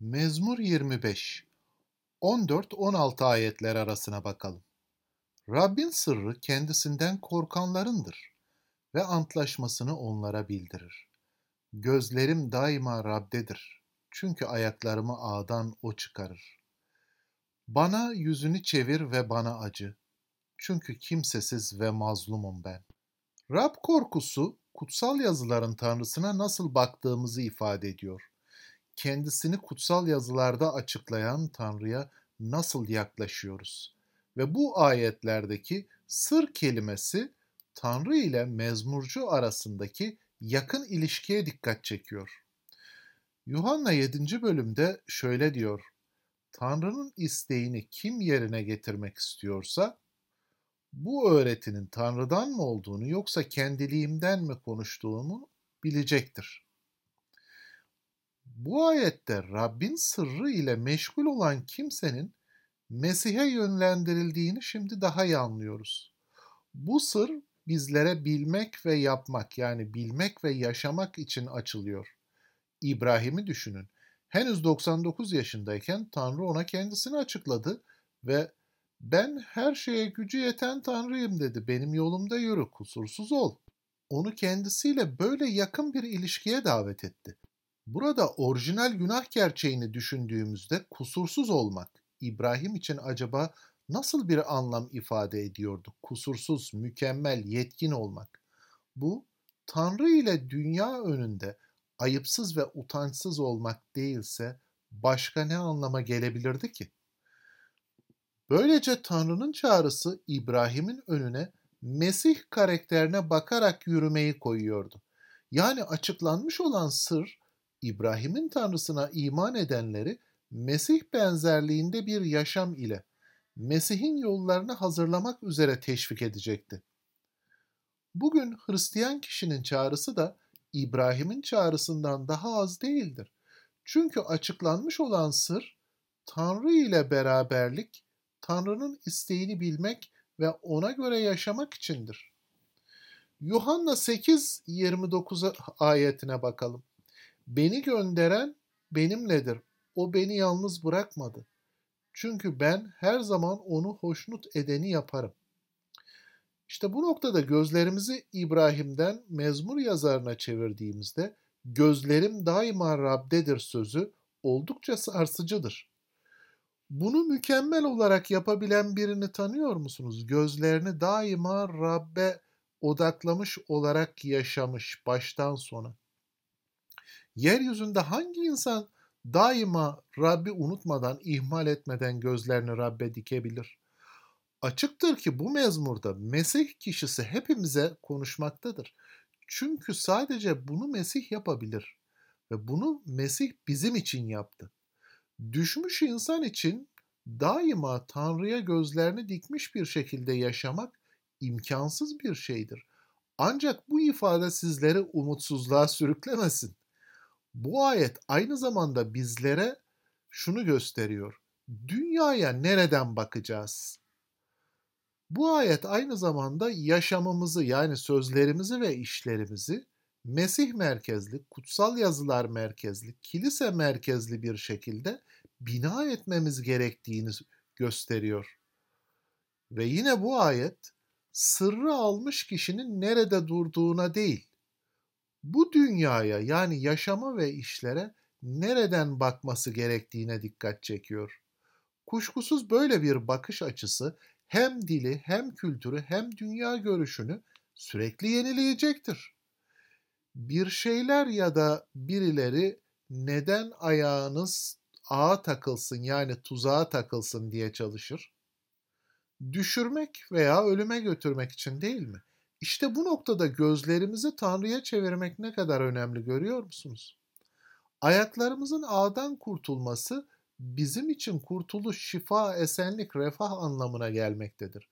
Mezmur 25 14-16 ayetler arasına bakalım. Rabbin sırrı kendisinden korkanlarındır ve antlaşmasını onlara bildirir. Gözlerim daima Rab'dedir. Çünkü ayaklarımı ağdan o çıkarır. Bana yüzünü çevir ve bana acı. Çünkü kimsesiz ve mazlumum ben. Rab korkusu kutsal yazıların tanrısına nasıl baktığımızı ifade ediyor kendisini kutsal yazılarda açıklayan Tanrı'ya nasıl yaklaşıyoruz? Ve bu ayetlerdeki sır kelimesi Tanrı ile mezmurcu arasındaki yakın ilişkiye dikkat çekiyor. Yuhanna 7. bölümde şöyle diyor. Tanrı'nın isteğini kim yerine getirmek istiyorsa bu öğretinin Tanrı'dan mı olduğunu yoksa kendiliğimden mi konuştuğumu bilecektir. Bu ayette Rabbin sırrı ile meşgul olan kimsenin Mesih'e yönlendirildiğini şimdi daha iyi anlıyoruz. Bu sır bizlere bilmek ve yapmak yani bilmek ve yaşamak için açılıyor. İbrahim'i düşünün. Henüz 99 yaşındayken Tanrı ona kendisini açıkladı ve ben her şeye gücü yeten Tanrıyım dedi. Benim yolumda yürü, kusursuz ol. Onu kendisiyle böyle yakın bir ilişkiye davet etti. Burada orijinal günah gerçeğini düşündüğümüzde kusursuz olmak İbrahim için acaba nasıl bir anlam ifade ediyordu? Kusursuz, mükemmel, yetkin olmak. Bu Tanrı ile dünya önünde ayıpsız ve utançsız olmak değilse başka ne anlama gelebilirdi ki? Böylece Tanrı'nın çağrısı İbrahim'in önüne Mesih karakterine bakarak yürümeyi koyuyordu. Yani açıklanmış olan sır İbrahim'in tanrısına iman edenleri Mesih benzerliğinde bir yaşam ile Mesih'in yollarını hazırlamak üzere teşvik edecekti. Bugün Hristiyan kişinin çağrısı da İbrahim'in çağrısından daha az değildir. Çünkü açıklanmış olan sır Tanrı ile beraberlik, Tanrı'nın isteğini bilmek ve ona göre yaşamak içindir. Yuhanna 8:29 ayetine bakalım. Beni gönderen benimledir. O beni yalnız bırakmadı. Çünkü ben her zaman onu hoşnut edeni yaparım. İşte bu noktada gözlerimizi İbrahim'den mezmur yazarına çevirdiğimizde gözlerim daima Rab'dedir sözü oldukça sarsıcıdır. Bunu mükemmel olarak yapabilen birini tanıyor musunuz? Gözlerini daima Rab'be odaklamış olarak yaşamış baştan sona. Yeryüzünde hangi insan daima Rabbi unutmadan, ihmal etmeden gözlerini Rabbe dikebilir? Açıktır ki bu mezmurda Mesih kişisi hepimize konuşmaktadır. Çünkü sadece bunu Mesih yapabilir ve bunu Mesih bizim için yaptı. Düşmüş insan için daima Tanrı'ya gözlerini dikmiş bir şekilde yaşamak imkansız bir şeydir. Ancak bu ifade sizleri umutsuzluğa sürüklemesin. Bu ayet aynı zamanda bizlere şunu gösteriyor. Dünyaya nereden bakacağız? Bu ayet aynı zamanda yaşamımızı yani sözlerimizi ve işlerimizi Mesih merkezli, kutsal yazılar merkezli, kilise merkezli bir şekilde bina etmemiz gerektiğini gösteriyor. Ve yine bu ayet sırrı almış kişinin nerede durduğuna değil, bu dünyaya yani yaşama ve işlere nereden bakması gerektiğine dikkat çekiyor. Kuşkusuz böyle bir bakış açısı hem dili hem kültürü hem dünya görüşünü sürekli yenileyecektir. Bir şeyler ya da birileri neden ayağınız ağa takılsın yani tuzağa takılsın diye çalışır? Düşürmek veya ölüme götürmek için değil mi? İşte bu noktada gözlerimizi Tanrı'ya çevirmek ne kadar önemli görüyor musunuz? Ayaklarımızın ağdan kurtulması bizim için kurtuluş, şifa, esenlik, refah anlamına gelmektedir.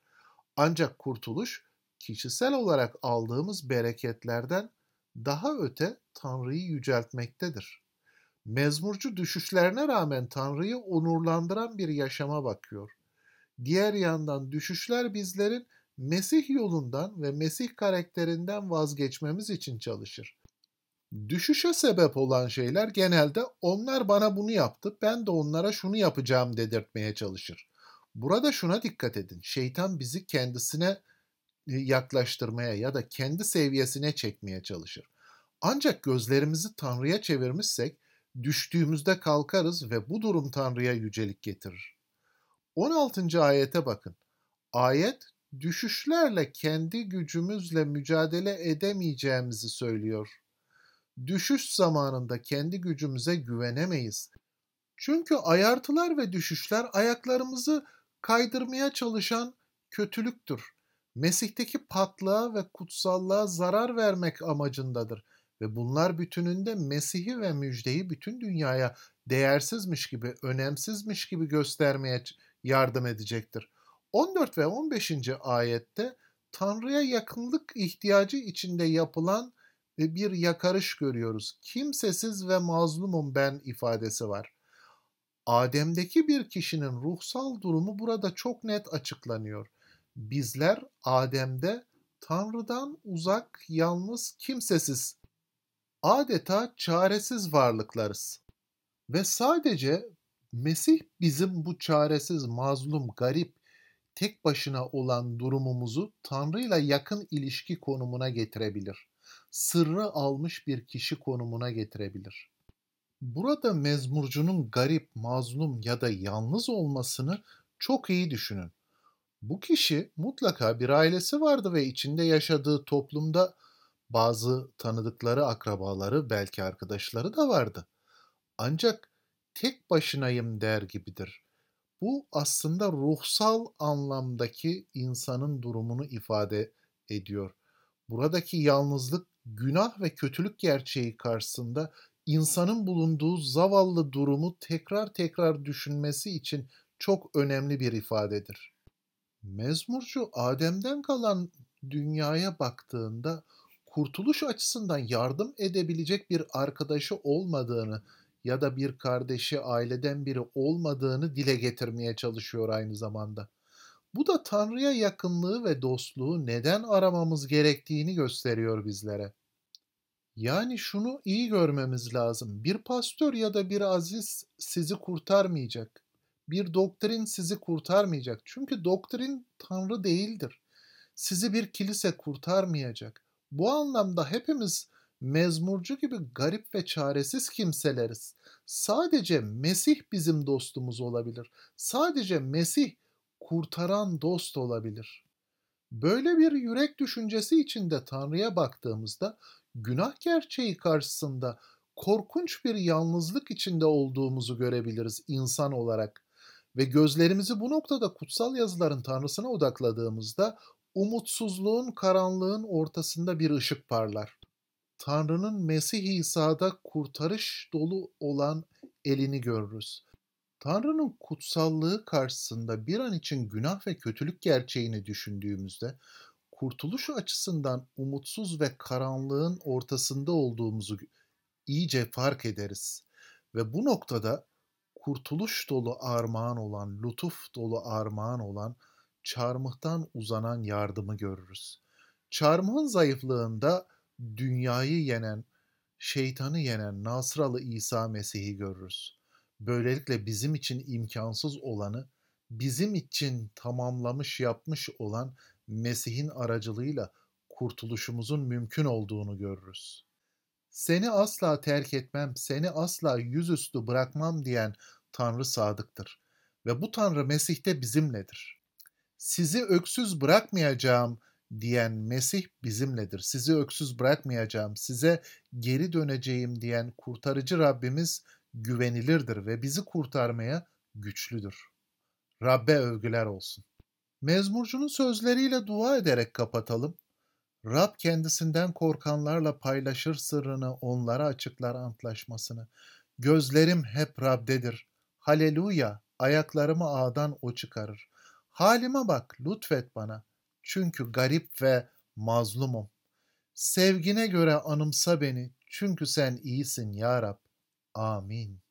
Ancak kurtuluş kişisel olarak aldığımız bereketlerden daha öte Tanrı'yı yüceltmektedir. Mezmurcu düşüşlerine rağmen Tanrı'yı onurlandıran bir yaşama bakıyor. Diğer yandan düşüşler bizlerin Mesih yolundan ve Mesih karakterinden vazgeçmemiz için çalışır. Düşüşe sebep olan şeyler genelde onlar bana bunu yaptı, ben de onlara şunu yapacağım dedirtmeye çalışır. Burada şuna dikkat edin. Şeytan bizi kendisine e, yaklaştırmaya ya da kendi seviyesine çekmeye çalışır. Ancak gözlerimizi Tanrı'ya çevirmişsek düştüğümüzde kalkarız ve bu durum Tanrı'ya yücelik getirir. 16. ayete bakın. Ayet düşüşlerle kendi gücümüzle mücadele edemeyeceğimizi söylüyor. Düşüş zamanında kendi gücümüze güvenemeyiz. Çünkü ayartılar ve düşüşler ayaklarımızı kaydırmaya çalışan kötülüktür. Mesih'teki patlığa ve kutsallığa zarar vermek amacındadır. Ve bunlar bütününde Mesih'i ve müjdeyi bütün dünyaya değersizmiş gibi, önemsizmiş gibi göstermeye yardım edecektir. 14 ve 15. ayette Tanrı'ya yakınlık ihtiyacı içinde yapılan bir yakarış görüyoruz. Kimsesiz ve mazlumum ben ifadesi var. Adem'deki bir kişinin ruhsal durumu burada çok net açıklanıyor. Bizler Adem'de Tanrı'dan uzak, yalnız, kimsesiz, adeta çaresiz varlıklarız. Ve sadece Mesih bizim bu çaresiz, mazlum, garip, tek başına olan durumumuzu Tanrı'yla yakın ilişki konumuna getirebilir. Sırrı almış bir kişi konumuna getirebilir. Burada mezmurcunun garip, mazlum ya da yalnız olmasını çok iyi düşünün. Bu kişi mutlaka bir ailesi vardı ve içinde yaşadığı toplumda bazı tanıdıkları, akrabaları, belki arkadaşları da vardı. Ancak tek başınayım der gibidir. Bu aslında ruhsal anlamdaki insanın durumunu ifade ediyor. Buradaki yalnızlık günah ve kötülük gerçeği karşısında insanın bulunduğu zavallı durumu tekrar tekrar düşünmesi için çok önemli bir ifadedir. Mezmurcu Adem'den kalan dünyaya baktığında kurtuluş açısından yardım edebilecek bir arkadaşı olmadığını ya da bir kardeşi aileden biri olmadığını dile getirmeye çalışıyor aynı zamanda. Bu da Tanrı'ya yakınlığı ve dostluğu neden aramamız gerektiğini gösteriyor bizlere. Yani şunu iyi görmemiz lazım. Bir pastör ya da bir aziz sizi kurtarmayacak. Bir doktrin sizi kurtarmayacak. Çünkü doktrin Tanrı değildir. Sizi bir kilise kurtarmayacak. Bu anlamda hepimiz mezmurcu gibi garip ve çaresiz kimseleriz. Sadece Mesih bizim dostumuz olabilir. Sadece Mesih kurtaran dost olabilir. Böyle bir yürek düşüncesi içinde Tanrı'ya baktığımızda günah gerçeği karşısında korkunç bir yalnızlık içinde olduğumuzu görebiliriz insan olarak. Ve gözlerimizi bu noktada kutsal yazıların Tanrısına odakladığımızda umutsuzluğun, karanlığın ortasında bir ışık parlar. Tanrı'nın Mesih İsa'da kurtarış dolu olan elini görürüz. Tanrı'nın kutsallığı karşısında bir an için günah ve kötülük gerçeğini düşündüğümüzde kurtuluş açısından umutsuz ve karanlığın ortasında olduğumuzu iyice fark ederiz. Ve bu noktada kurtuluş dolu armağan olan, lütuf dolu armağan olan çarmıhtan uzanan yardımı görürüz. Çarmıhın zayıflığında dünyayı yenen, şeytanı yenen Nasralı İsa Mesih'i görürüz. Böylelikle bizim için imkansız olanı bizim için tamamlamış yapmış olan Mesih'in aracılığıyla kurtuluşumuzun mümkün olduğunu görürüz. Seni asla terk etmem, seni asla yüzüstü bırakmam diyen Tanrı sadıktır ve bu Tanrı Mesih'te bizimledir. Sizi öksüz bırakmayacağım diyen Mesih bizimledir. Sizi öksüz bırakmayacağım, size geri döneceğim diyen kurtarıcı Rabbimiz güvenilirdir ve bizi kurtarmaya güçlüdür. Rabbe övgüler olsun. Mezmurcunun sözleriyle dua ederek kapatalım. Rab kendisinden korkanlarla paylaşır sırrını, onlara açıklar antlaşmasını. Gözlerim hep Rab'dedir. Haleluya, ayaklarımı ağdan o çıkarır. Halime bak, lütfet bana. Çünkü garip ve mazlumum. Sevgine göre anımsa beni. Çünkü sen iyisin ya Rab. Amin.